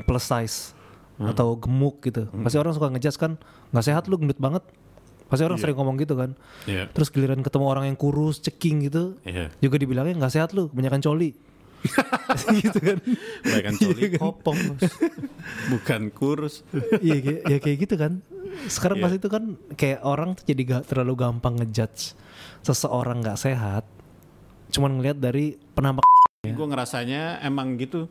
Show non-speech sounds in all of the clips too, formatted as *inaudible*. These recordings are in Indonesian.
plus size atau gemuk gitu. Pasti orang suka ngejudge kan, nggak sehat lu gendut banget. Pasti orang Iya. sering ngomong gitu kan. Iya. Terus giliran ketemu orang yang kurus, ceking gitu, Iya. juga dibilangnya nggak sehat lu, banyakan coli. *laughs* gitu kan. Bahkan coli kopong bos. Bukan kurus. Iya ya kayak gitu kan. Sekarang Iya. pas itu kan kayak orang tuh jadi gak terlalu gampang ngejudge seseorang nggak sehat. Cuman ngelihat dari penampak Gue ngerasanya emang gitu.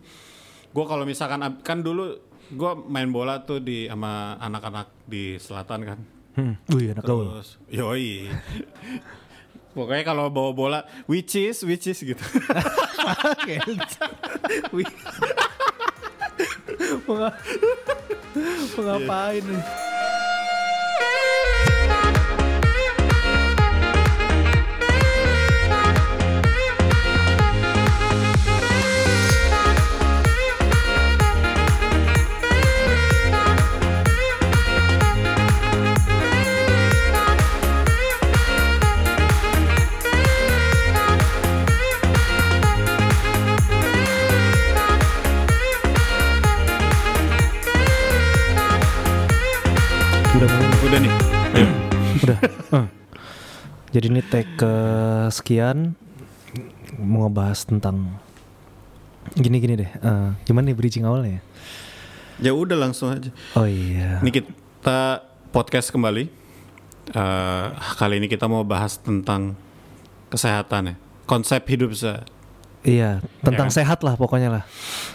Gue kalau misalkan kan dulu gue main bola tuh di sama anak-anak di selatan kan. Hmm, wih anak gaul. Terus yoi. *laughs* Pokoknya kalau bawa bola which is which is gitu. Mau ngapain nih? Jadi ini tag ke sekian mau ngebahas tentang gini-gini deh. Eh, gimana nih bridging awalnya? ya? Ya udah langsung aja. Oh iya. Ini kita podcast kembali. Eh, kali ini kita mau bahas tentang kesehatan ya. Konsep hidup se. Iya, tentang kan? sehat lah pokoknya lah.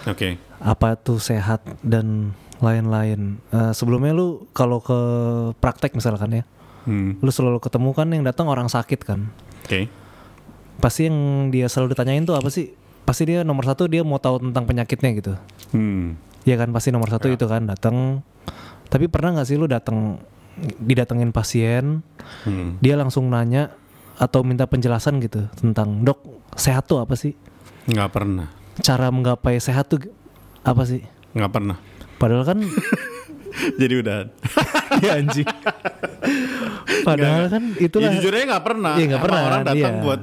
Oke. Apa tuh sehat dan lain-lain. Eh, sebelumnya lu kalau ke praktek misalkan ya, Hmm. lu selalu ketemu kan yang datang orang sakit kan. Oke. Pasti yang dia selalu ditanyain tuh apa sih? Pasti dia nomor satu dia mau tahu tentang penyakitnya gitu. Hmm. Iya kan pasti nomor satu Ya. itu kan datang. Tapi pernah nggak sih lu datang didatengin pasien, Hmm. dia langsung nanya atau minta penjelasan gitu tentang dok sehat tuh apa sih? Nggak pernah. Cara menggapai sehat tuh apa sih? Nggak pernah. Padahal kan *laughs* Jadi udah. Ya *laughs* anjing. Padahal kan itulah. Ya, jujurnya nggak pernah. Iya, nggak pernah, Orang datang iya. buat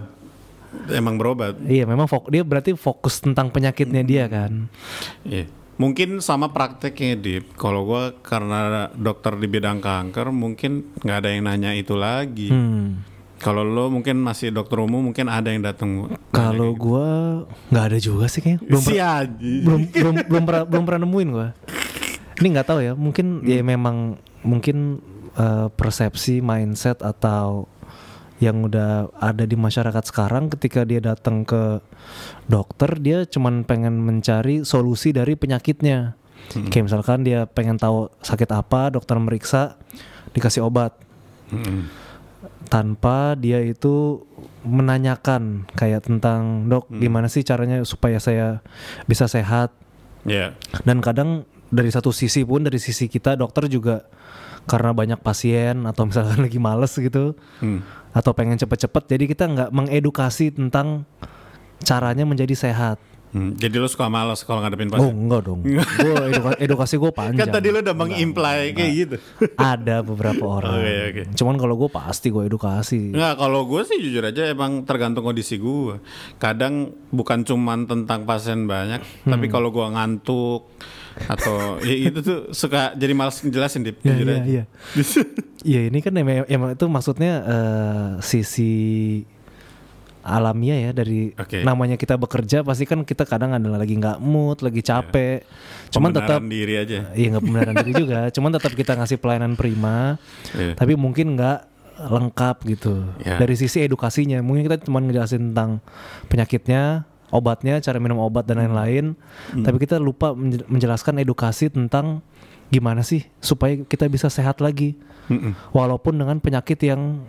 emang berobat. Iya memang fok dia berarti fokus tentang penyakitnya dia kan. Iya. Mungkin sama prakteknya Dip. Kalau gua karena dokter di bidang kanker mungkin nggak ada yang nanya itu lagi. Hmm. Kalau lo mungkin masih dokter umum mungkin ada yang datang. Kalau gua nggak ada juga sih kayaknya. Belum si belum belum belum pernah belum pernah nemuin gua. Ini nggak tahu ya. Mungkin ya memang mungkin eh, persepsi mindset atau yang udah ada di masyarakat sekarang ketika dia datang ke dokter dia cuman pengen mencari solusi dari penyakitnya. Kayak misalkan dia pengen tahu sakit apa, dokter meriksa, dikasih obat. Mm-mm. tanpa dia itu menanyakan kayak tentang dok gimana sih caranya supaya saya bisa sehat Iya. dan kadang dari satu sisi pun dari sisi kita dokter juga karena banyak pasien atau misalkan *laughs* lagi males gitu Hmm. atau pengen cepet-cepet jadi kita nggak mengedukasi tentang caranya menjadi sehat Hmm. Jadi lo suka malas kalau ngadepin oh pasien. enggak dong *laughs* gue eduka- edukasi gue panjang Kan tadi lo udah mengimply kayak gitu. *laughs* ada beberapa orang Oke, oke. cuman kalau gue pasti gue edukasi Nggak, kalau gue sih jujur aja emang tergantung kondisi gue. Kadang bukan cuman tentang pasien banyak, tapi Hmm. kalau gue ngantuk atau ya itu tuh suka jadi malas ngejelasin dip. Ya, iya, iya. *laughs* Iya ini kan emang, emang itu maksudnya eh, sisi alamiah ya dari Oke. namanya kita bekerja pasti kan kita kadang adalah lagi nggak mood, lagi capek. Cuman tetap diri aja. iya nggak pembenaran diri juga. *laughs* Cuman tetap kita ngasih pelayanan prima, Iya. tapi mungkin nggak lengkap gitu. Ya. Dari sisi edukasinya, mungkin kita cuma ngejelasin tentang penyakitnya, obatnya, cara minum obat dan lain-lain. Hmm. Tapi kita lupa menje- menjelaskan edukasi tentang gimana sih supaya kita bisa sehat lagi Mm-mm. walaupun dengan penyakit yang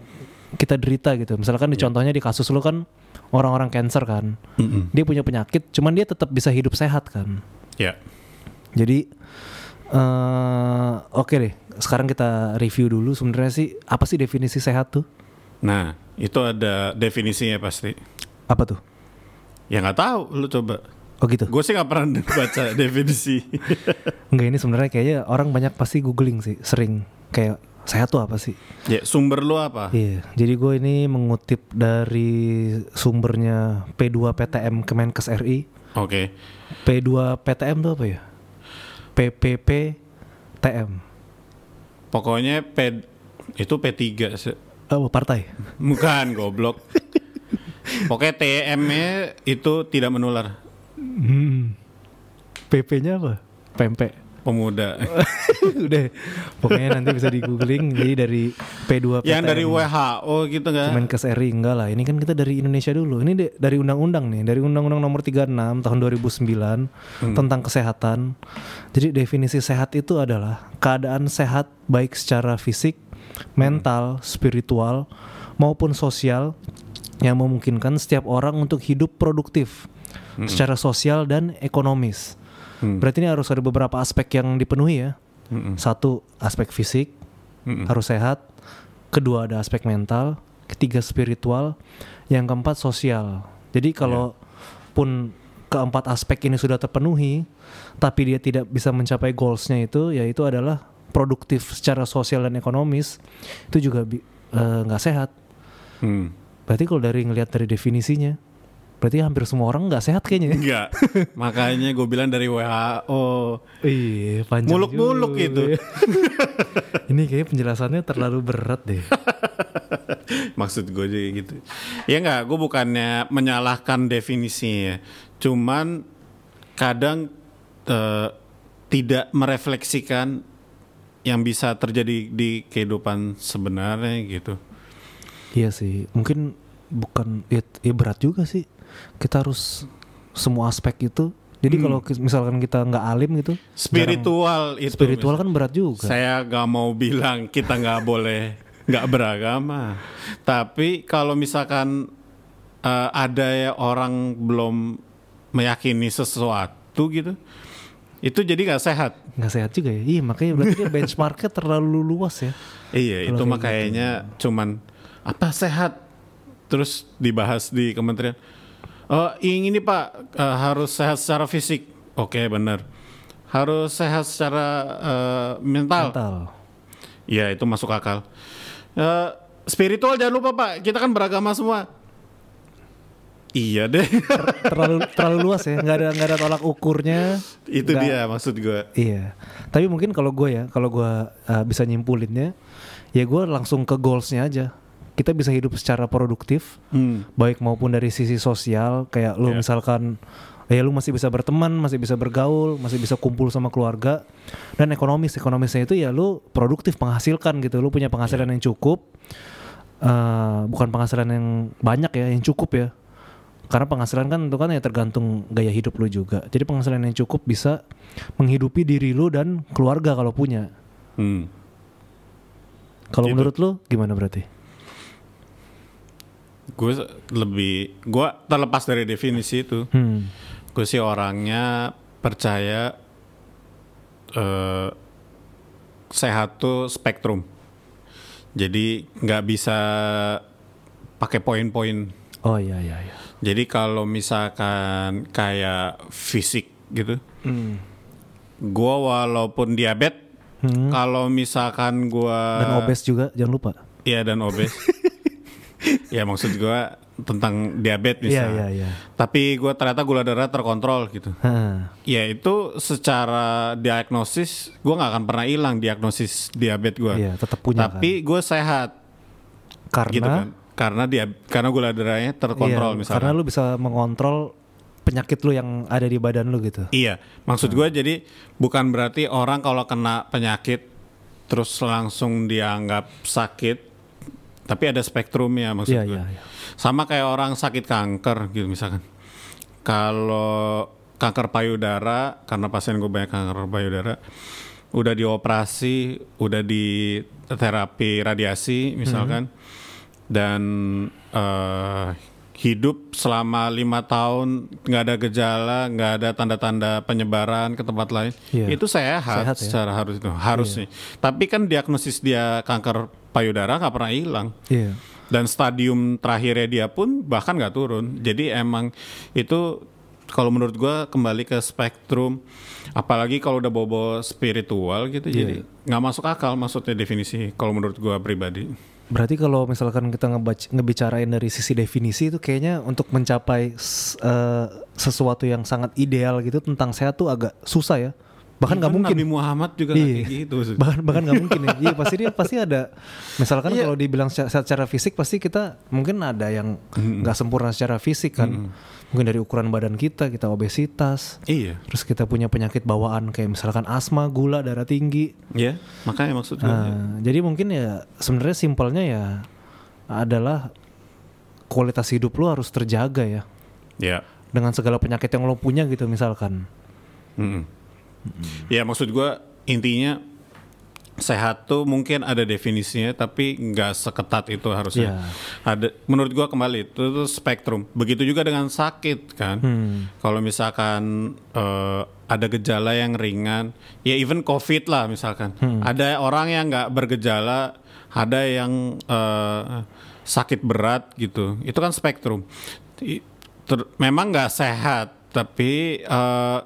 kita derita gitu. Misalkan di contohnya di kasus lu kan orang-orang cancer kan. Mm-mm. Dia punya penyakit, cuman dia tetap bisa hidup sehat kan. Ya. Jadi eh oke deh. Sekarang kita review dulu sebenarnya sih apa sih definisi sehat tuh? Nah, itu ada definisinya pasti. Apa tuh? Ya nggak tahu, lu coba. Oh gitu. Gue sih nggak pernah *laughs* baca definisi. Enggak ini sebenarnya kayaknya orang banyak pasti googling sih, sering kayak sehat tuh apa sih? ya, sumber lu apa? Iya, jadi gue ini mengutip dari sumbernya P2 PTM Kemenkes RI. Oke. P2 PTM tuh apa ya? PPP TM. Pokoknya P itu P3 se- Oh, partai. bukan goblok. *laughs* Pokoknya TM-nya itu tidak menular. Hmm. PP-nya apa? Pempek. Pemuda. *laughs* Udah. Pokoknya nanti bisa di googling jadi dari P2 PTM. Yang dari WHO gitu kan. Kemenkes RI enggak lah. Ini kan kita dari Indonesia dulu. Ini de- dari undang-undang nih, dari Undang-Undang Nomor 36 tahun 2009 tentang kesehatan. Jadi definisi sehat itu adalah keadaan sehat baik secara fisik, mental, spiritual maupun sosial yang memungkinkan setiap orang untuk hidup produktif secara sosial dan ekonomis. Hmm. Berarti ini harus ada beberapa aspek yang dipenuhi ya. Mm-mm. Satu, aspek fisik, Mm-mm. harus sehat. Kedua ada aspek mental, ketiga spiritual, yang keempat sosial. Jadi kalau pun keempat aspek ini sudah terpenuhi, tapi dia tidak bisa mencapai goalsnya itu, yaitu adalah produktif secara sosial dan ekonomis, itu juga eh, nggak sehat. Hmm. Berarti kalau dari ngelihat dari definisinya, berarti hampir semua orang nggak sehat kayaknya. ya? Enggak. *laughs* Makanya gue bilang dari WHO. Iya, panjang Muluk-muluk juga itu. ya. *laughs* Ini kayaknya penjelasannya terlalu berat deh. *laughs* Maksud gue juga gitu. Ya enggak, gue bukannya menyalahkan definisinya. Cuman kadang eh, tidak merefleksikan yang bisa terjadi di kehidupan sebenarnya gitu. Iya sih, mungkin bukan ya, ya berat juga sih. Kita harus semua aspek itu. Jadi kalau ki- misalkan kita nggak alim gitu, Spiritual jarang- itu. spiritual kan berat juga. Saya gak mau bilang kita nggak *laughs* boleh nggak beragama. Tapi kalau misalkan eh, ada ya orang belum meyakini sesuatu gitu, itu jadi nggak sehat. Nggak sehat juga ya. Iya makanya berarti *laughs* benchmarknya terlalu luas ya. Iya, Kalau itu mah kayak gitu. cuman apa sehat. Terus dibahas di kementerian. Oh, yang ini Pak eh, harus sehat secara fisik. Oke, benar. Harus sehat secara eh, mental. Mental. Iya, itu masuk akal. Eh, spiritual jangan lupa Pak, kita kan beragama semua. Iya deh, terlalu terlalu luas ya. Nggak ada nggak ada tolak ukurnya. itu Nggak- dia maksud gue. Iya. Tapi mungkin kalau gue ya, kalau gue uh, bisa nyimpulinnya, ya gue langsung ke goalsnya aja. Kita bisa hidup secara produktif, baik maupun dari sisi sosial, kayak lu Iya. misalkan, ya lu masih bisa berteman, masih bisa bergaul, masih bisa kumpul sama keluarga, dan ekonomis, ekonomisnya itu ya lu produktif menghasilkan gitu, lu punya penghasilan yang cukup, uh, bukan penghasilan yang banyak ya, yang cukup ya. Karena penghasilan kan itu kan ya tergantung gaya hidup lu juga. Jadi penghasilan yang cukup bisa menghidupi diri lu dan keluarga kalau punya. Hmm. Kalau Gitu. menurut lu gimana berarti? Gue lebih, gue terlepas dari definisi itu, Hmm. gue sih orangnya percaya eh, sehat tuh spektrum. Jadi nggak bisa pakai poin-poin. Oh iya iya iya. Jadi kalau misalkan kayak fisik gitu, Hmm. gue walaupun diabetes, Hmm. kalau misalkan gue Dan obes juga jangan lupa. Iya dan obes. *laughs* ya maksud gua tentang diabetes Iya misalnya. iya iya. Tapi gua ternyata gula darah terkontrol gitu. Hah. Ya itu secara diagnosis gua nggak akan pernah hilang diagnosis diabetes gua. Iya, tetap punya Tapi gue sehat kan. gitu Karena kan. Karena dia karena gula darahnya terkontrol iya, misalnya. Karena lu bisa mengontrol penyakit lu yang ada di badan lu gitu. Iya, maksud gua jadi bukan berarti orang kalau kena penyakit terus langsung dianggap sakit, tapi ada spektrumnya Iya gua. iya iya. Sama kayak orang sakit kanker gitu misalkan. Kalau kanker payudara, karena pasien gue banyak kanker payudara, udah dioperasi, udah di terapi radiasi misalkan, dan eh, hidup selama lima tahun nggak ada gejala, nggak ada tanda-tanda penyebaran ke tempat lain, Iya. itu sehat, Sehat ya? secara harus itu harus nih. Tapi kan diagnosis dia kanker payudara nggak pernah hilang Iya. dan stadium terakhirnya dia pun bahkan nggak turun. Jadi emang itu kalau menurut gua kembali ke spektrum, apalagi kalau udah bobo spiritual gitu, Iya. jadi nggak masuk akal maksudnya definisi. Kalau menurut gua pribadi, Berarti kalau misalkan kita ngebicarain dari sisi definisi itu kayaknya untuk mencapai eh, sesuatu yang sangat ideal gitu tentang sehat tuh agak susah ya. Bahkan nggak mungkin. Nabi Muhammad juga Iya. kayak gitu. Bahkan bahkan nggak mungkin ya iya pasti dia pasti ada misalkan Iya. kalau dibilang secara, secara fisik pasti kita mungkin ada yang nggak sempurna secara fisik kan mungkin dari ukuran badan kita kita obesitas Iya. terus kita punya penyakit bawaan kayak misalkan asma gula darah tinggi Ya, makanya maksud gue. Nah, jadi mungkin ya sebenarnya simpelnya ya adalah kualitas hidup lu harus terjaga ya Ya. dengan segala penyakit yang lo punya gitu misalkan Ya maksud gua intinya sehat tuh mungkin ada definisinya tapi nggak seketat itu harusnya. Iya. Ada menurut gua kembali itu tuh spektrum. Begitu juga dengan sakit kan. Hmm. Kalau misalkan eh, ada gejala yang ringan, ya even COVID lah misalkan. Hmm. Ada orang yang nggak bergejala, ada yang eh, sakit berat gitu. Itu kan spektrum. Ter- memang nggak sehat, tapi eh,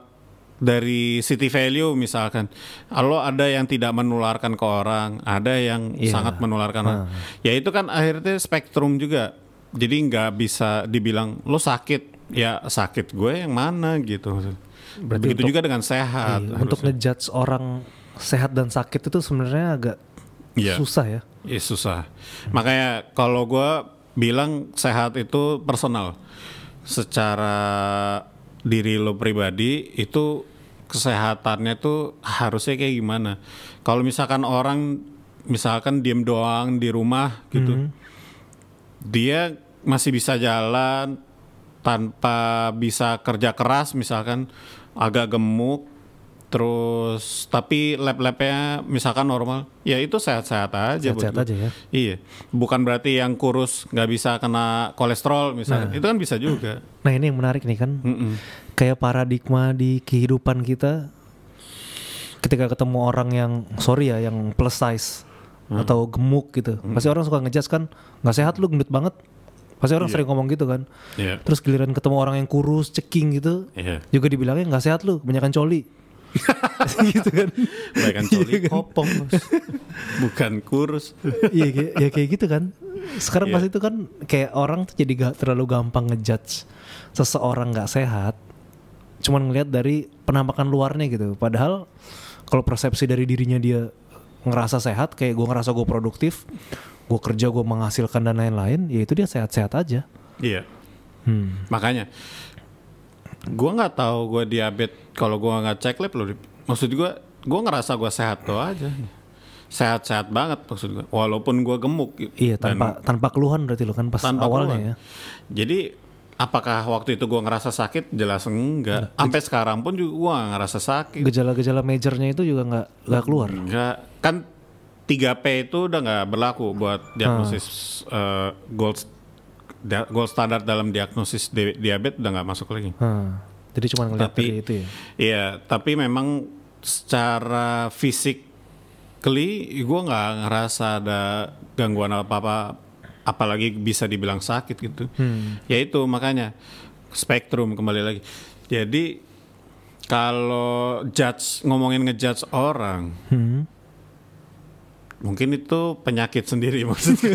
dari city value misalkan, kalau ada yang tidak menularkan ke orang, ada yang Iya. sangat menularkan. orang. Ya itu kan akhirnya spektrum juga. Jadi nggak bisa dibilang lo sakit, ya sakit gue yang mana gitu. Berarti Begitu untuk- juga dengan sehat. Iya, untuk ngejudge orang sehat dan sakit itu sebenarnya agak Iya. susah ya Iya susah. Makanya kalau gue bilang sehat itu personal. Secara diri lo pribadi itu kesehatannya tuh harusnya kayak gimana. Kalau misalkan orang misalkan diem doang di rumah gitu, dia masih bisa jalan tanpa bisa kerja keras misalkan agak gemuk terus tapi lab-labnya misalkan normal ya itu sehat-sehat aja Sehat-sehat aja ya. iya bukan berarti yang kurus nggak bisa kena kolesterol misalkan itu kan bisa juga Nah ini yang menarik nih kan, Mm-mm. kayak paradigma di kehidupan kita, ketika ketemu orang yang sorry ya, yang plus size atau gemuk gitu, pasti orang suka ngejudge kan, nggak sehat lu gendut banget, pasti orang sering ngomong gitu kan. Iya. Terus giliran ketemu orang yang kurus, ceking gitu, Iya. juga dibilangnya nggak sehat lu, kebanyakan coli. *laughs* gitu kan. Bahkan coli kopong Bos. bukan kurus Iya kayak, ya kayak gitu kan. Sekarang Iya. pas itu kan kayak orang tuh jadi gak terlalu gampang ngejudge seseorang nggak sehat. Cuman ngelihat dari penampakan luarnya gitu. Padahal kalau persepsi dari dirinya dia ngerasa sehat, kayak gue ngerasa gue produktif, gue kerja gue menghasilkan dan lain-lain, ya itu dia sehat-sehat aja. iya Hmm. makanya gua nggak tahu gua diabetes. Kalau gua nggak cek lab loh maksud gua gua ngerasa gua sehat tuh aja. Sehat-sehat banget maksud gua. Walaupun gua gemuk. Iya Dan tanpa tanpa keluhan berarti lo kan pas tanpa awalnya keluhan. ya. jadi apakah waktu itu gua ngerasa sakit? Jelas enggak. Sampai sekarang pun juga gua nggak ngerasa sakit. Gejala-gejala majornya itu juga nggak nggak keluar. enggak kan 3P itu udah nggak berlaku buat diagnosis eh, gold dia- gold standar dalam diagnosis di- diabetes udah nggak masuk lagi Hmm. Jadi cuma ngeliat Tapi- dari itu ya. Iya, tapi memang secara fisik kli gue nggak ngerasa ada gangguan apa apa apalagi bisa dibilang sakit gitu ya itu makanya spektrum kembali lagi jadi kalau judge ngomongin ngejudge orang Hmm. Mungkin itu penyakit sendiri *laughs* maksudnya.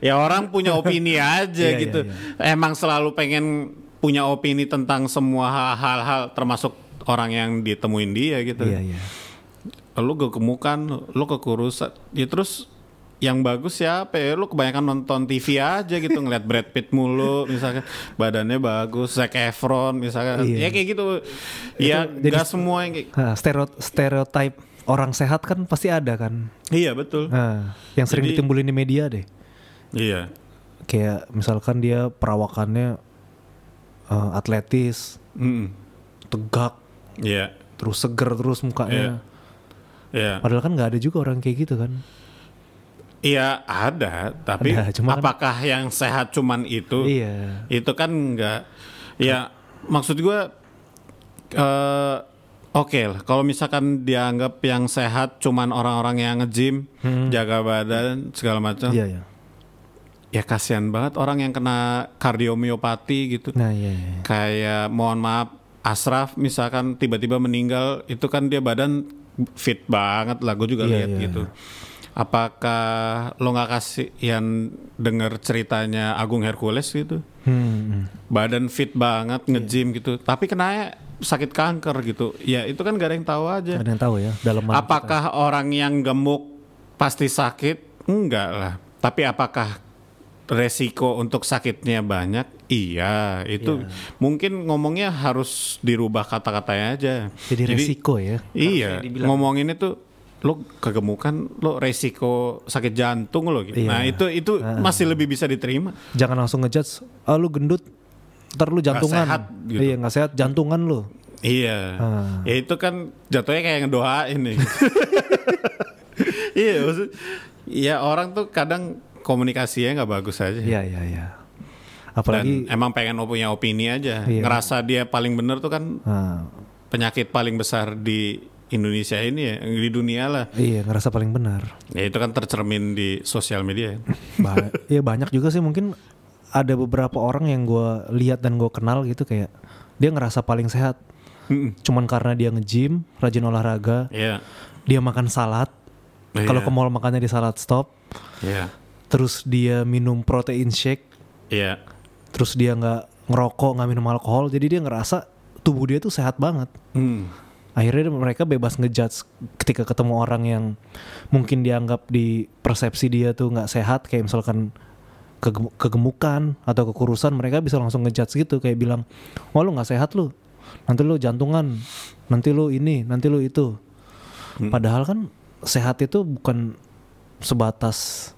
Ya orang punya opini aja Iya, gitu. iya, emang selalu pengen punya opini tentang semua hal-hal termasuk orang yang ditemuin dia gitu. Iya iya. lu kegemukan lu kekurusan. Ya terus yang bagus siapa ya? Lu kebanyakan nonton TV aja gitu ngeliat Brad Pitt mulu misalkan. Badannya bagus Zac Efron misalkan. Iya. ya kayak gitu. Ya jadi- nggak semua yang kayak stereo- stereotype orang sehat kan pasti ada kan. iya betul Nah, yang sering Jadi- ditimbulin di media deh. iya Kayak misalkan dia perawakannya eh, atletis, Mm-mm. tegak, iya terus seger terus mukanya. iya Padahal kan nggak ada juga orang kayak gitu kan. Iya ada, tapi Ada, cuma kan- apakah yang sehat cuman itu? Iya. Itu kan enggak. Ya maksud gue, eh oke lah. Kalau misalkan dianggap yang sehat cuman orang-orang yang nge-gym, jaga badan segala macam, Hmm. Iya iya. ya kasihan banget orang yang kena kardiomiopati gitu. Nah iya iya. Kayak mohon maaf, Asraf misalkan tiba-tiba meninggal, itu kan dia badan fit banget lah. Gue juga Iya, lihat iya. gitu. Apakah lo nggak kasih yang denger ceritanya Agung Hercules gitu? Hmm. Badan fit banget, nge-gym gitu. Tapi kena sakit kanker gitu. Ya itu kan gak ada yang tahu aja. Ada yang tahu ya dalam Apakah orang yang gemuk pasti sakit? Enggak lah. Tapi apakah resiko untuk sakitnya banyak? Iya, itu mungkin ngomongnya harus dirubah kata-katanya aja. jadi resiko ya. Iya, ngomongin itu lo kegemukan, lo resiko sakit jantung lo gitu. Iya. Nah, itu itu masih lebih bisa diterima. Jangan langsung ngejudge, ah lu gendut, ntar lu jantungan. sehat, gitu. Iya nggak sehat, jantungan lu. Iya. Ah. Ya itu kan jatuhnya kayak ngedoain nih. *laughs* iya, maksud ya orang tuh kadang komunikasinya nggak bagus aja. Iya iya iya. Dan Apalagi emang pengen punya opini aja. Iya. Ngerasa dia paling bener tuh kan ah, penyakit paling besar di Indonesia ini ya, di dunia lah. iya ngerasa paling benar. Ya itu kan tercermin di sosial media. ya. *laughs* Ba- Iya banyak juga sih mungkin ada beberapa orang yang gue lihat dan gue kenal gitu kayak dia ngerasa paling sehat. Mm-mm. Cuman karena dia nge-gym, rajin olahraga, Iya. dia makan salad. Iya. Kalau ke mall makannya di salad stop, Iya. terus dia minum protein shake, Iya. terus dia nggak ngerokok, nggak minum alkohol, jadi dia ngerasa tubuh dia tuh sehat banget. Hmm. Akhirnya mereka bebas ngejudge ketika ketemu orang yang mungkin dianggap di persepsi dia tuh nggak sehat, kayak misalkan kegem- kegemukan atau kekurusan, mereka bisa langsung ngejudge gitu, kayak bilang, wah lu nggak sehat lu, nanti lu jantungan, nanti lu ini, nanti lu itu. Padahal kan sehat itu bukan sebatas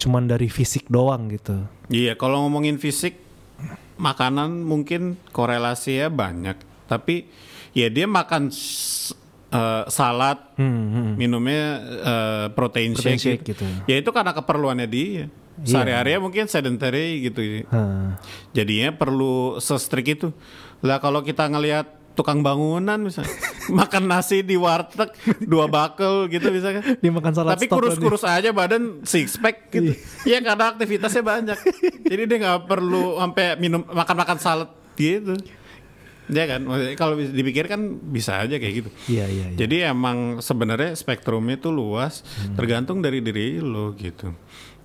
cuman dari fisik doang gitu. Iya, kalau ngomongin fisik, makanan mungkin korelasinya banyak. Tapi ya dia makan eh, salad, Hmm, hmm. minumnya eh, protein, Protein shake, shake gitu. gitu. Ya itu karena keperluannya dia. Sehari-hari mungkin sedentary gitu. Hah. Jadinya perlu se-strict itu. Lah kalau kita ngelihat tukang bangunan misalnya *laughs* makan nasi di warteg dua bakel gitu misalnya. *laughs* Dia makan salad Tapi kurus-kurus aja badan six pack gitu. Iya karena aktivitasnya banyak. Jadi dia nggak perlu sampai minum makan-makan salad gitu. Ya kan, Maksudnya kalau dipikir kan bisa aja kayak gitu. Iya iya iya. Jadi emang sebenarnya spektrumnya itu luas, tergantung dari diri lo gitu.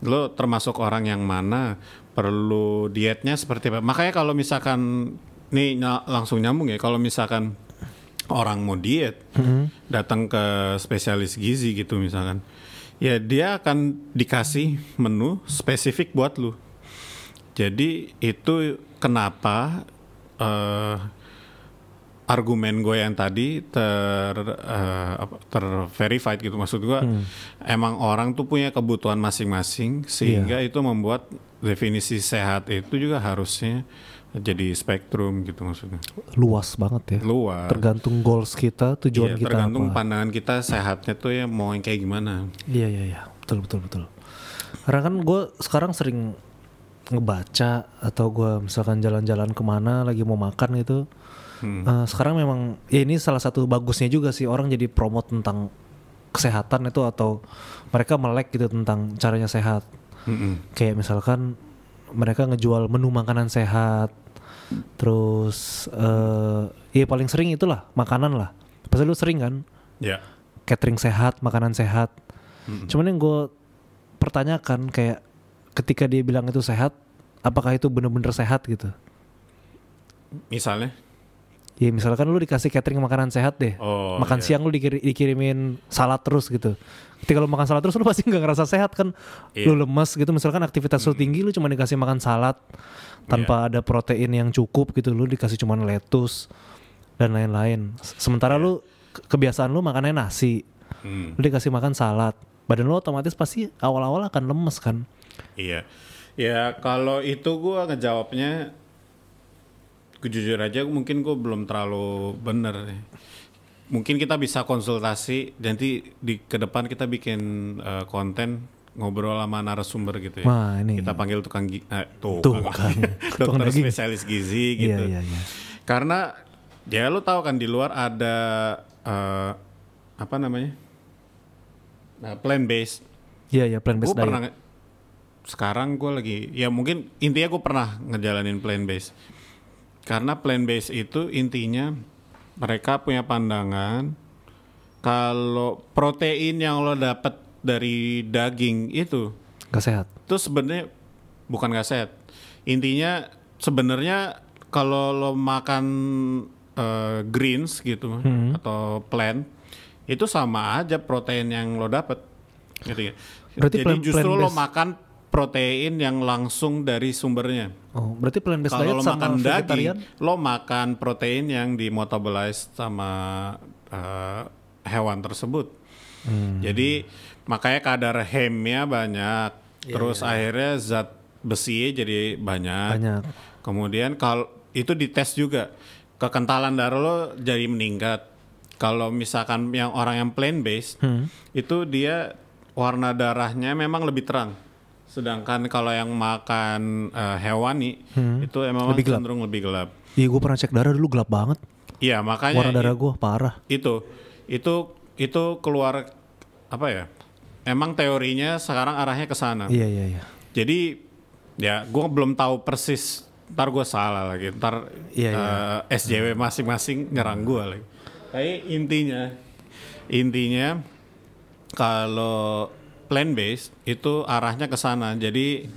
Lo termasuk orang yang mana perlu dietnya seperti apa. Makanya kalau misalkan nih langsung nyambung ya, kalau misalkan orang mau diet, datang ke spesialis gizi gitu misalkan, ya dia akan dikasih menu spesifik buat lo. Jadi itu kenapa eh argumen gue yang tadi ter apa, terverified gitu maksud gue emang orang tuh punya kebutuhan masing-masing sehingga itu membuat definisi sehat itu juga harusnya jadi spektrum gitu maksudnya Luas banget ya. luas Tergantung goals kita, tujuan Iya, kita tergantung apa. pandangan kita sehatnya tuh ya mau yang kayak gimana Iya iya iya. Betul betul betul. Karena kan gue sekarang sering ngebaca atau gue misalkan jalan-jalan ke mana lagi mau makan gitu. Eh, sekarang memang ya ini salah satu bagusnya juga sih orang jadi promote tentang kesehatan itu atau mereka melek gitu tentang caranya sehat. Mm-mm. Kayak misalkan mereka ngejual menu makanan sehat. Terus eh ya paling sering itulah makanan lah. Pasti lu sering kan ya catering sehat, makanan sehat. Cuman yang gue pertanyakan kayak ketika dia bilang itu sehat, apakah itu bener-bener sehat gitu? misalnya Ya misalkan lu dikasih catering makanan sehat deh, Oh, makan iya. siang lu dikiri- dikirimin salad terus gitu. Ketika lu makan salad terus lu pasti nggak ngerasa sehat kan? Iya. Lu lemes gitu, misalkan aktivitas lu tinggi lu cuma dikasih makan salad tanpa Iya. ada protein yang cukup gitu, lu dikasih cuma lettuce dan lain-lain. Sementara lu ke- kebiasaan lu makannya nasi, Hmm. lu dikasih makan salad, badan lu otomatis pasti awal-awal akan lemes kan? Iya. Ya kalau itu gua ngejawabnya jujur aja mungkin gue belum terlalu bener nih. Mungkin kita bisa konsultasi nanti di ke depan kita bikin eh, konten ngobrol sama narasumber gitu ya. Wah, ini. Kita panggil tukang gi- eh, Tukang. tukang. *laughs* Tukang dokter daging. spesialis gizi Iya gitu. iya iya. Karena ya lu tahu kan di luar ada eh, apa namanya? Nah, plant based Iya iya plan gue based pernah diet. nge- sekarang gue lagi ya mungkin intinya gue pernah ngejalanin plant based karena plant based itu intinya mereka punya pandangan kalau protein yang lo dapet dari daging itu Gak sehat. itu sebenarnya bukan gak sehat intinya sebenarnya kalau lo makan eh, greens gitu Hmm. atau plant itu sama aja protein yang lo dapet gitu ya. Berarti Jadi plant- justru lo plant-based- makan protein yang langsung dari sumbernya. Oh, berarti plant based diet Kalau lo sama makan vegetarian? daging, lo makan protein yang dimetabolize sama eh, hewan tersebut. Hmm. Jadi makanya kadar hemnya banyak, Iya, terus akhirnya zat besi jadi banyak. Banyak. Kemudian kalau itu dites juga kekentalan darah lo jadi meningkat. Kalau misalkan yang orang yang plant based Hmm. itu dia warna darahnya memang lebih terang. Sedangkan kalau yang makan eh, hewani itu emang Hmm. Lebih gelap. cenderung lebih gelap. Iya, gue pernah cek darah dulu gelap banget. Iya makanya Warna darah gue parah. itu itu itu keluar apa ya? Emang teorinya sekarang arahnya ke sana. Iya, iya, iya. Jadi ya gue belum tahu persis. Ntar gue salah lagi. Ntar Iya, iya. eh, SJW masing-masing nyerang gue lagi. Tapi intinya intinya kalau plant based itu arahnya ke sana. Jadi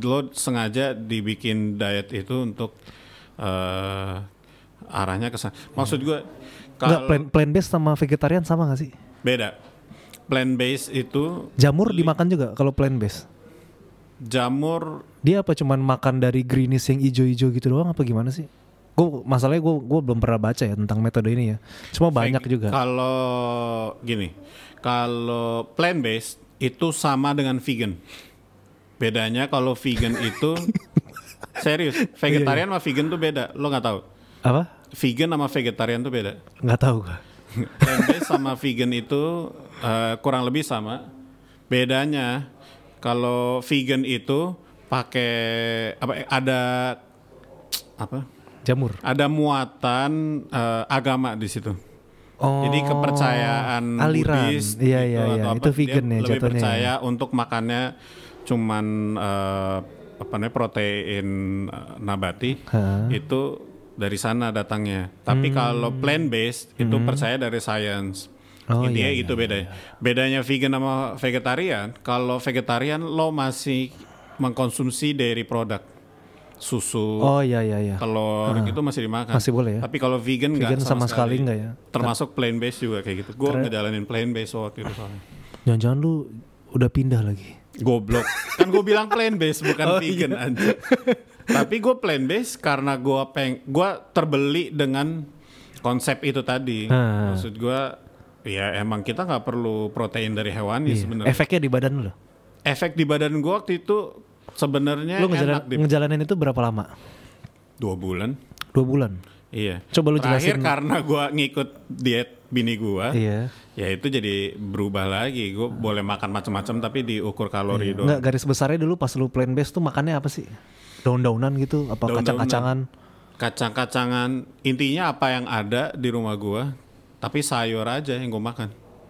lo sengaja dibikin diet itu untuk eh, arahnya ke sana. Maksud gue kalau plant, plant based sama vegetarian sama gak sih? beda. Plant based itu Jamur dimakan juga kalau plant based. jamur Dia apa cuman makan dari greenish yang ijo-ijo gitu doang apa gimana sih? Gue masalahnya gue gue belum pernah baca ya tentang metode ini ya. Cuma banyak juga. Kalau gini, kalau plant based itu sama dengan vegan. Bedanya kalau vegan itu *laughs* serius, Iya, vegetarian sama vegan tuh beda. Lo nggak tahu? Apa? Vegan sama vegetarian tuh beda. Nggak tahu plant *laughs* based sama vegan itu eh, kurang lebih sama. Bedanya kalau vegan itu pakai apa? Ada apa? Jamur. Ada muatan eh, agama di situ. Oh. Jadi kepercayaan aliran. Buddhis Iya gitu iya iya. atau apa, Itu dia vegan ya lebih jatuhnya. percaya untuk makannya cuman eh, apa namanya protein eh, nabati Hah. itu dari sana datangnya. Tapi kalau plant based itu percaya dari science. Hmm. Oh, Intinya iya, itu beda. Bedanya vegan sama vegetarian, kalau vegetarian lo masih mengkonsumsi dairy product. Susu, Oh iya iya iya. telur gitu masih dimakan. Masih boleh ya? Tapi kalau vegan nggak Vegan sama sekali nggak ya? Termasuk plant based juga kayak gitu. Gue ngejalanin plant based waktu itu soalnya. Jangan-jangan lu udah pindah lagi. Goblok. kan gue bilang plant based bukan Oh, vegan iya. anjir. Tapi gue plant based karena gue peng, gue terbeli dengan konsep itu tadi. Ah. Maksud gue, ya emang kita nggak perlu protein dari hewani Iya. sebenarnya. Efeknya di badan lu. Efek di badan gue waktu itu sebenarnya Lu ngejalan, enak ngejalanin itu berapa lama? dua bulan. Dua bulan. Iya. Coba lu Terakhir jelasin. karena gue ngikut diet bini gue. Iya. Ya itu jadi berubah lagi. Gue boleh makan macam-macam tapi diukur kalori doang. Enggak garis besarnya dulu pas lu plant based tuh makannya apa sih? Daun-daunan gitu? Apa Daun-daunan. kacang-kacangan? Kacang-kacangan. Intinya apa yang ada di rumah gua, tapi sayur aja yang gue makan.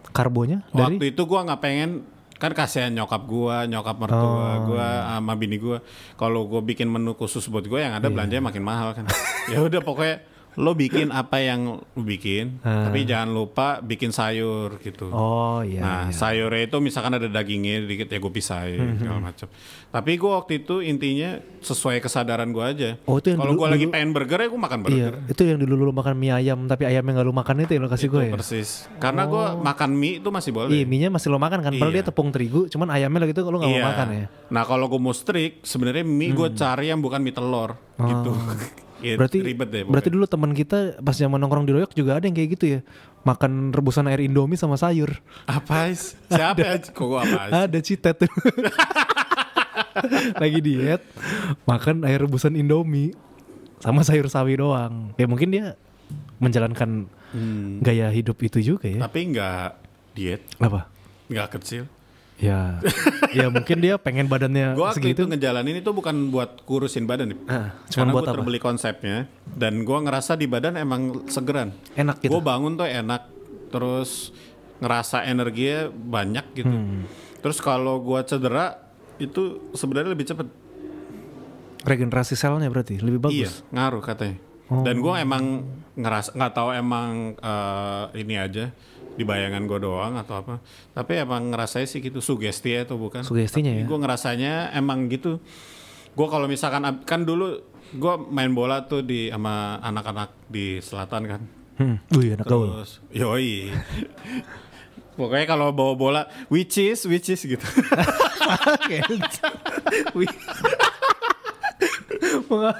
Karbonya dari? Waktu itu gua nggak pengen kan kasihan nyokap gua, nyokap mertua Oh, gua sama bini gua. Kalau gua bikin menu khusus buat gua yang ada Iya. belanjanya makin mahal kan. *laughs* ya udah pokoknya lo bikin apa yang lo bikin, Ah. tapi jangan lupa bikin sayur gitu. Oh iya. Nah iya. sayurnya itu misalkan ada dagingnya dikit ya gue pisahin Hmm, segala macam. Tapi gue waktu itu intinya sesuai kesadaran gue aja. Oh, itu yang Kalau gue lagi pengen burger ya gue makan Iya, burger. itu yang dulu lu makan mie ayam tapi ayamnya nggak lu makan itu yang lu kasih gue ya. persis. Karena gue makan mie itu masih boleh. Iya, mie-nya masih lo makan kan? Padahal Iya. dia tepung terigu, cuman ayamnya lagi itu lu nggak mau makan ya. Nah kalau gue mau strict, sebenarnya mie gue cari yang bukan mie telur gitu. *laughs* Iya, Hmm. Berarti ribet deh. berarti dulu teman kita pas zaman nongkrong di Royok juga ada yang kayak gitu ya. Makan rebusan air Indomie sama sayur. apa is? Siapa ya? Kok apa? Ada citet tuh. *laughs* Lagi diet, makan air rebusan Indomie sama sayur sawi doang. Ya mungkin dia menjalankan Hmm. gaya hidup itu juga ya. Tapi nggak diet, Apa? nggak kecil. Ya, ya mungkin dia pengen badannya Gue waktu segitu. itu ngejalanin itu bukan buat kurusin badan nih. Ah, cuman Karena buat gue apa? terbeli konsepnya dan gue ngerasa di badan emang segeran. Enak gitu. Gue bangun tuh enak, terus ngerasa energinya banyak gitu. Hmm. Terus kalau gue cedera itu sebenarnya lebih cepet. Regenerasi selnya berarti lebih Iya, bagus. ngaruh katanya. Oh. Dan gue emang ngerasa nggak tahu emang eh, ini aja di bayangan gue doang atau apa. Tapi emang ngerasanya sih gitu sugesti atau bukan? Sugestinya ya. Gue ngerasanya emang gitu. Gue kalau misalkan kan dulu gue main bola tuh di sama anak-anak di selatan kan. Hmm. Wih anak gaul. Terus yoi. *laughs* Pokoknya kalau bawa bola which is which is gitu. Wih. *laughs* Menga-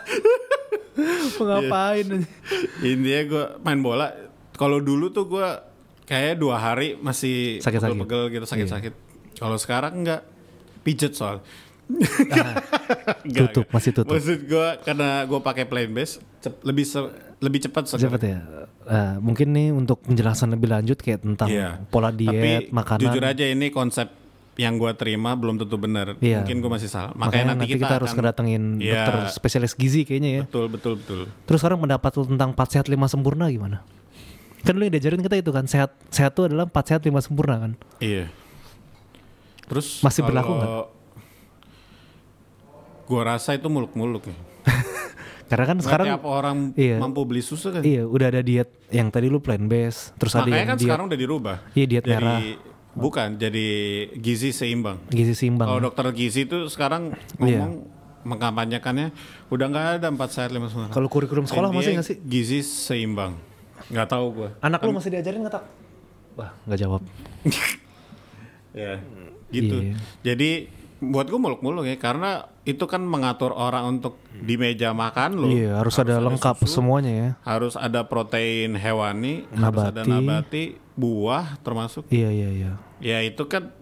Mengapain aja? Intinya gue main bola. Kalau dulu tuh gue kayak dua hari masih Sakit-sakit. pegel-pegel gitu sakit-sakit. Kalau sekarang enggak pijet soal. Enggak, Tutup, enggak. masih tutup. Maksud gue karena gue pakai plain base cep- lebih se- lebih cepat segar. Cepet ya. Eh, mungkin nih untuk penjelasan lebih lanjut kayak tentang Iya. pola diet, Tapi makanan. jujur aja ini konsep yang gue terima belum tentu benar. Iya. Mungkin gue masih salah. Makanya, nanti kita, harus akan- kedatengin Iya. dokter spesialis gizi kayaknya ya. Betul betul betul. Terus sekarang pendapat lu tentang 4 sehat 5 sempurna gimana? Kan lu yang diajarin kita itu kan sehat sehat itu adalah 4 sehat 5 sempurna kan. Iya. Terus Masih berlaku Gue rasa itu muluk-muluk ya. *laughs* Karena kan Nggak sekarang tiap orang iya. mampu beli susu kan. iya udah ada diet yang tadi lu plant base, terus ada Makanya yang kan diet sekarang udah dirubah. Iya, diet jadi, merah. Bukan, jadi gizi seimbang. gizi seimbang. Kalau ya. dokter gizi itu sekarang Iya. ngomong mengkampanyekannya udah nggak ada empat sehat lima sempurna. Kalau kurikulum sekolah masih nggak sih? Gizi seimbang. Nggak tahu gue. Anak lu masih diajarin nggak tak? Wah nggak jawab. *laughs* Ya, gitu. Iya. Jadi buat gue muluk-muluk ya, karena itu kan mengatur orang untuk di meja makan lo. Iya harus, ada lengkap susu, semuanya ya. Harus ada protein hewani, harus ada Nabati. nabati, buah termasuk. Iya iya iya. Ya itu kan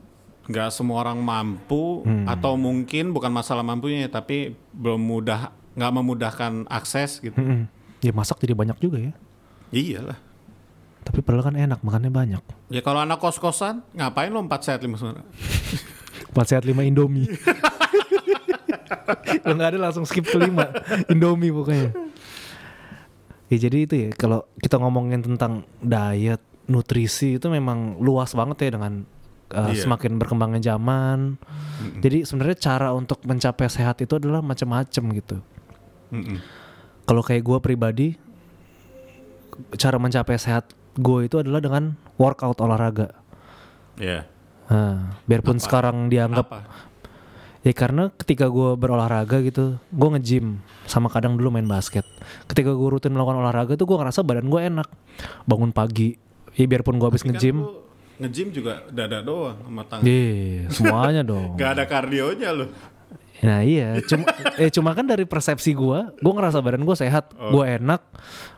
nggak semua orang mampu Hmm. atau mungkin bukan masalah mampunya ya, tapi belum mudah nggak memudahkan akses gitu. Mm-mm. Ya masak jadi banyak juga ya. Iyalah. Tapi padahal kan enak makannya banyak. Ya kalau anak kos-kosan ngapain lo empat sehat lima sempurna? *laughs* 4 sehat 5 Indomie. *laughs* Kalau nggak ada langsung skip ke 5 Indomie pokoknya. Ya jadi itu ya kalau kita ngomongin tentang diet, nutrisi itu memang luas banget ya dengan uh, Iya. semakin berkembangnya zaman. Jadi sebenarnya cara untuk mencapai sehat itu adalah macam-macam gitu. Mm-mm. Kalau kayak gue pribadi, cara mencapai sehat gue itu adalah dengan workout olahraga. Ya. Nah, biarpun sekarang dianggap Apa? Ya karena ketika gue berolahraga gitu, gue nge-gym sama kadang dulu main basket. Ketika gue rutin melakukan olahraga tuh gue ngerasa badan gue enak. Bangun pagi, ya biarpun gue habis Kan nge-gym, lu Nge-gym juga dada doang sama tangan. iya semuanya *laughs* dong. Gak ada kardionya lo. Nah iya, cuma *laughs* eh cuma kan dari persepsi gue, gue ngerasa badan gue sehat, gue enak.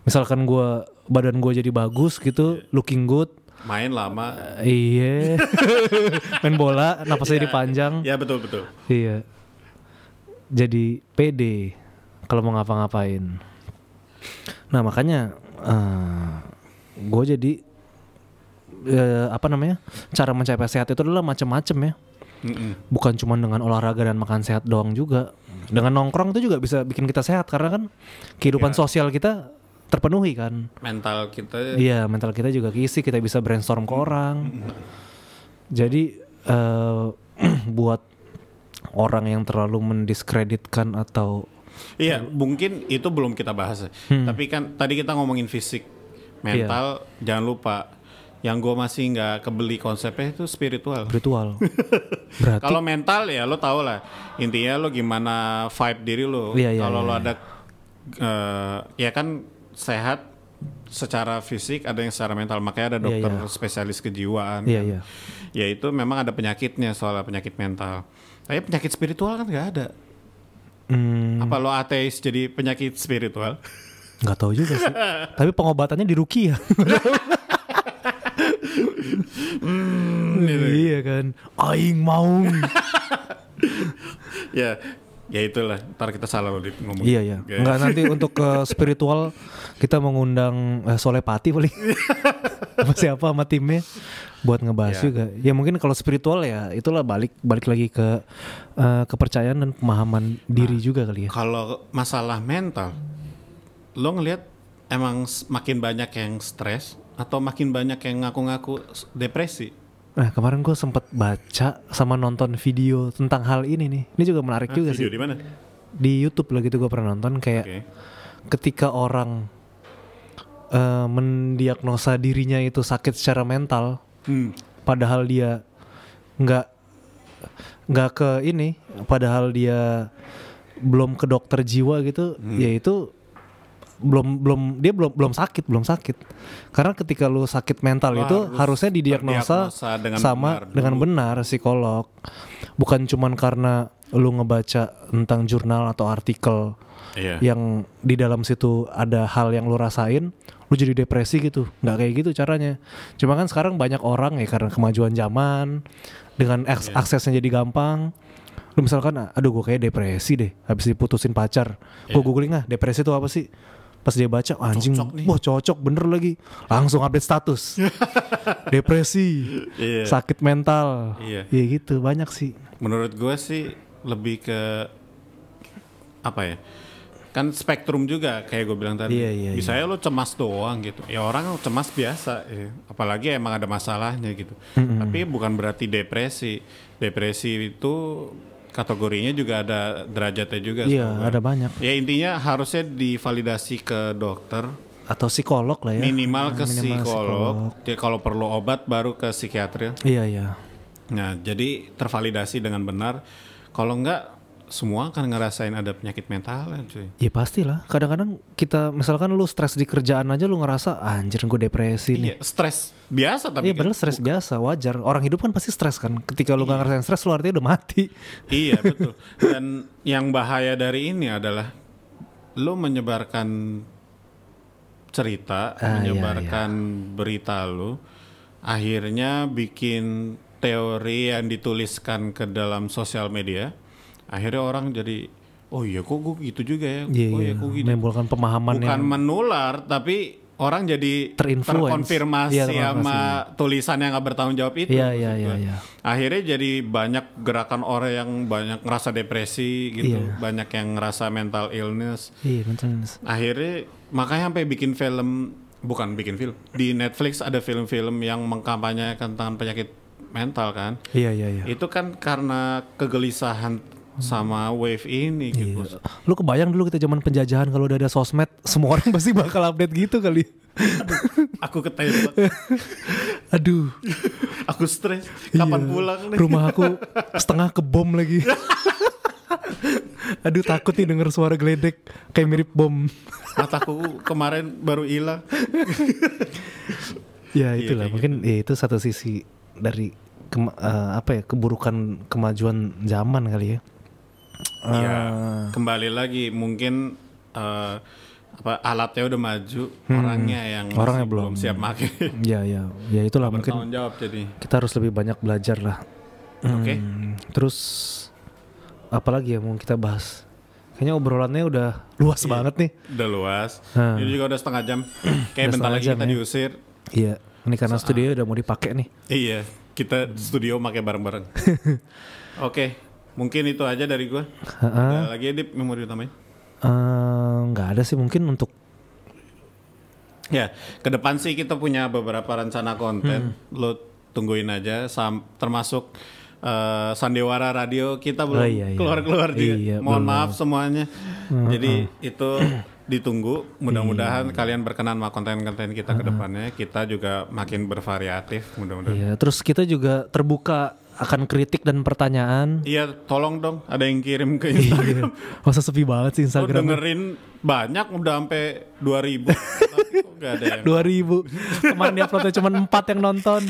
Misalkan gue badan gue jadi bagus gitu, looking good. Main lama. Iya, *laughs* main bola, napasnya jadi panjang. Ya betul betul. Iya. Jadi pede kalau mau ngapa-ngapain. Nah makanya gue jadi eh, apa namanya cara mencapai sehat itu adalah macam-macam ya. Mm-mm. Bukan cuma dengan olahraga dan makan sehat doang juga. Dengan nongkrong itu juga bisa bikin kita sehat karena kan kehidupan sosial kita terpenuhi kan. Mental kita Iya, mental kita juga keisi, kita bisa brainstorm ke orang. Jadi eh, *clears throat* buat orang yang terlalu mendiskreditkan atau Iya, mungkin itu belum kita bahas. ya. Hmm. Tapi kan tadi kita ngomongin fisik, mental, Iya. jangan lupa. Yang gue masih nggak kebeli konsepnya itu spiritual. spiritual, *laughs* berarti Kalau mental ya lo tau lah. Intinya lo gimana vibe diri lo. Iya, iya, Kalau iya, lo iya. ada, eh, ya kan sehat secara fisik, ada yang secara mental. Makanya ada Iya, dokter iya. spesialis kejiwaan. iya kan. iya. Ya itu memang ada penyakitnya soal penyakit mental. Tapi penyakit spiritual kan nggak ada. Hmm, Apa lo ateis jadi penyakit spiritual? nggak tahu juga sih. *laughs* Tapi pengobatannya di Rukia. *laughs* iya kan. Aing mau. *laughs* ya, ya itulah. Ntar kita salah loh ngomong. iya iya. Ya. Enggak nanti untuk ke spiritual kita mengundang eh, Solepati paling. *laughs* sama siapa sama timnya buat ngebahas Ya. juga. Ya mungkin kalau spiritual ya itulah balik balik lagi ke eh, kepercayaan dan pemahaman diri juga kali ya. Kalau masalah mental, lo ngelihat emang makin banyak yang stres atau makin banyak yang ngaku-ngaku depresi? Nah kemarin gue sempet baca sama nonton video tentang hal ini nih. Ini juga menarik Hah, juga video sih. di mana? Di YouTube lah gitu gue pernah nonton kayak Oke. ketika orang eh, mendiagnosa dirinya itu sakit secara mental, Hmm. padahal dia nggak nggak ke ini, padahal dia belum ke dokter jiwa gitu, Hmm. ya itu belum belum dia belum belum sakit belum sakit karena ketika lu sakit mental Lu itu harus harusnya didiagnosa dengan sama benar dengan dulu. benar psikolog bukan cuman karena lu ngebaca tentang jurnal atau artikel Iya. yang di dalam situ ada hal yang lu rasain lu jadi depresi gitu nggak kayak gitu caranya cuma kan sekarang banyak orang ya karena kemajuan zaman dengan aks- Iya. aksesnya jadi gampang lu misalkan aduh gue kayak depresi deh habis diputusin pacar gue Iya. googling ah depresi itu apa sih pas dia baca "Wah, anjing Cocok nih." wah cocok bener lagi langsung update status *laughs* depresi Iya. sakit mental Iya. ya gitu banyak sih Menurut gue sih lebih ke apa ya? Kan spektrum juga kayak gue bilang tadi. Iya, iya, Bisa ya lo cemas doang gitu. Ya orang cemas biasa. ya. Apalagi emang ada masalahnya gitu. Tapi bukan berarti depresi. Depresi itu kategorinya juga ada derajatnya juga. iya gue. ada banyak Ya intinya harusnya divalidasi ke dokter. atau psikolog lah ya Minimal ke Minimal psikolog. Jadi kalau perlu obat baru ke psikiater. iya iya Nah, jadi tervalidasi dengan benar. Kalau enggak, semua akan ngerasain ada penyakit mental ya, cuy. Ya pastilah. Kadang-kadang kita misalkan lu stres di kerjaan aja lu ngerasa "Ah, anjir gue depresi nih. Iya, stres biasa tapi Iya kan- padahal stres biasa wajar. Orang hidup kan pasti stres kan. Ketika lu gak ngerasain stres lu artinya udah mati. *laughs* iya betul. Dan yang bahaya dari ini adalah lu menyebarkan cerita, Ah, iya, menyebarkan berita lu, akhirnya bikin teori yang dituliskan ke dalam sosial media, akhirnya orang jadi, oh iya kok gue gitu juga ya, Iya oh iya. iya kok gitu. Menimbulkan pemahaman bukan yang menular tapi orang jadi terkonfirmasi Iya, terkonfirmasi. sama tulisan yang gak bertanggung jawab itu Iya, iya, iya, gua. iya. akhirnya jadi banyak gerakan orang yang banyak ngerasa depresi gitu Iya. banyak yang ngerasa mental illness Iya betul. akhirnya makanya sampai bikin film bukan bikin film di Netflix ada film-film yang mengkampanyekan tentang penyakit mental kan Iya iya iya. itu kan karena kegelisahan sama wave ini gitu Iya. Lu kebayang dulu kita zaman penjajahan kalau udah ada sosmed, semua orang *laughs* pasti bakal update gitu kali. aku ketembak *laughs* Aduh, aku stres kapan iya. pulang nih Rumah aku setengah kebom lagi. *laughs* Aduh takut nih denger suara geledek kayak mirip bom. mataku kemarin baru hilang Ya Iya, itulah kayak mungkin ya itu satu sisi dari kema- eh, apa ya keburukan kemajuan zaman kali ya. Iya, Eh, kembali lagi mungkin eh, apa alatnya udah maju, orangnya yang Hmm. Orangnya belum. siap pakai. *laughs* ya ya ya itulah mungkin jawab jadi. kita harus lebih banyak belajar lah. Oke. Hmm, Terus apalagi ya mau kita bahas? Kayaknya obrolannya udah luas banget nih. Udah luas. Hmm. Ini juga udah setengah jam. Kayak Udah bentar lagi jam kita ya. diusir. Iya, ini karena studio udah mau dipakai nih. Iya, kita studio pakai bareng-bareng. *laughs* Oke, mungkin itu aja dari gua. Heeh. Ada lagi Dip yang mau ditambahin? Eh, nggak ada sih mungkin untuk Ya, ke depan sih kita punya beberapa rencana konten. Hmm. Lo tungguin aja, sam- termasuk eh, Sandiwara Radio kita belum Oh, iya, iya. keluar-keluar juga. Iya, Mohon belum. maaf semuanya. Jadi itu ditunggu. Mudah-mudahan kalian berkenan sama konten-konten kita ke depannya. Kita juga makin bervariatif. Mudah-mudahan. Iya, terus kita juga terbuka akan kritik dan pertanyaan. Iya, tolong dong. Ada yang kirim ke *laughs* Iya, Instagram. masa sepi banget sih Lo Instagram. dengerin banyak udah sampai 2000 *laughs* tapi kok gak ada yang 2000 Kemarin di uploadnya cuma 4 yang nonton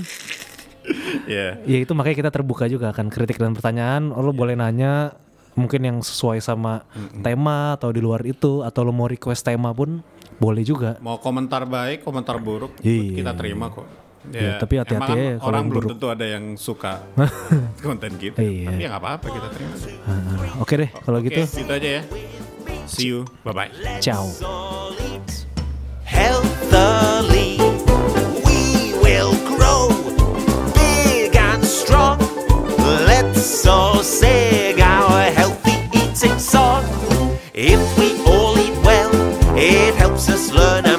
Iya. Ya itu makanya kita terbuka juga akan kritik dan pertanyaan Lo boleh nanya Mungkin yang sesuai sama tema Atau di luar itu Atau lo mau request tema pun Boleh juga Mau komentar baik, komentar buruk, Iya. kita terima kok. Iya, tapi hati-hati ya kalau orang yang belum buruk. tentu ada yang suka *laughs* konten kita. Iya. Tapi ya nggak apa-apa kita terima. Ah, Oke deh kalau Oke, gitu gitu aja ya. See you, bye bye. Ciao healthily. We will grow big and strong. Let's all sing our healthy eating song. If we all eat well, it helps us learn.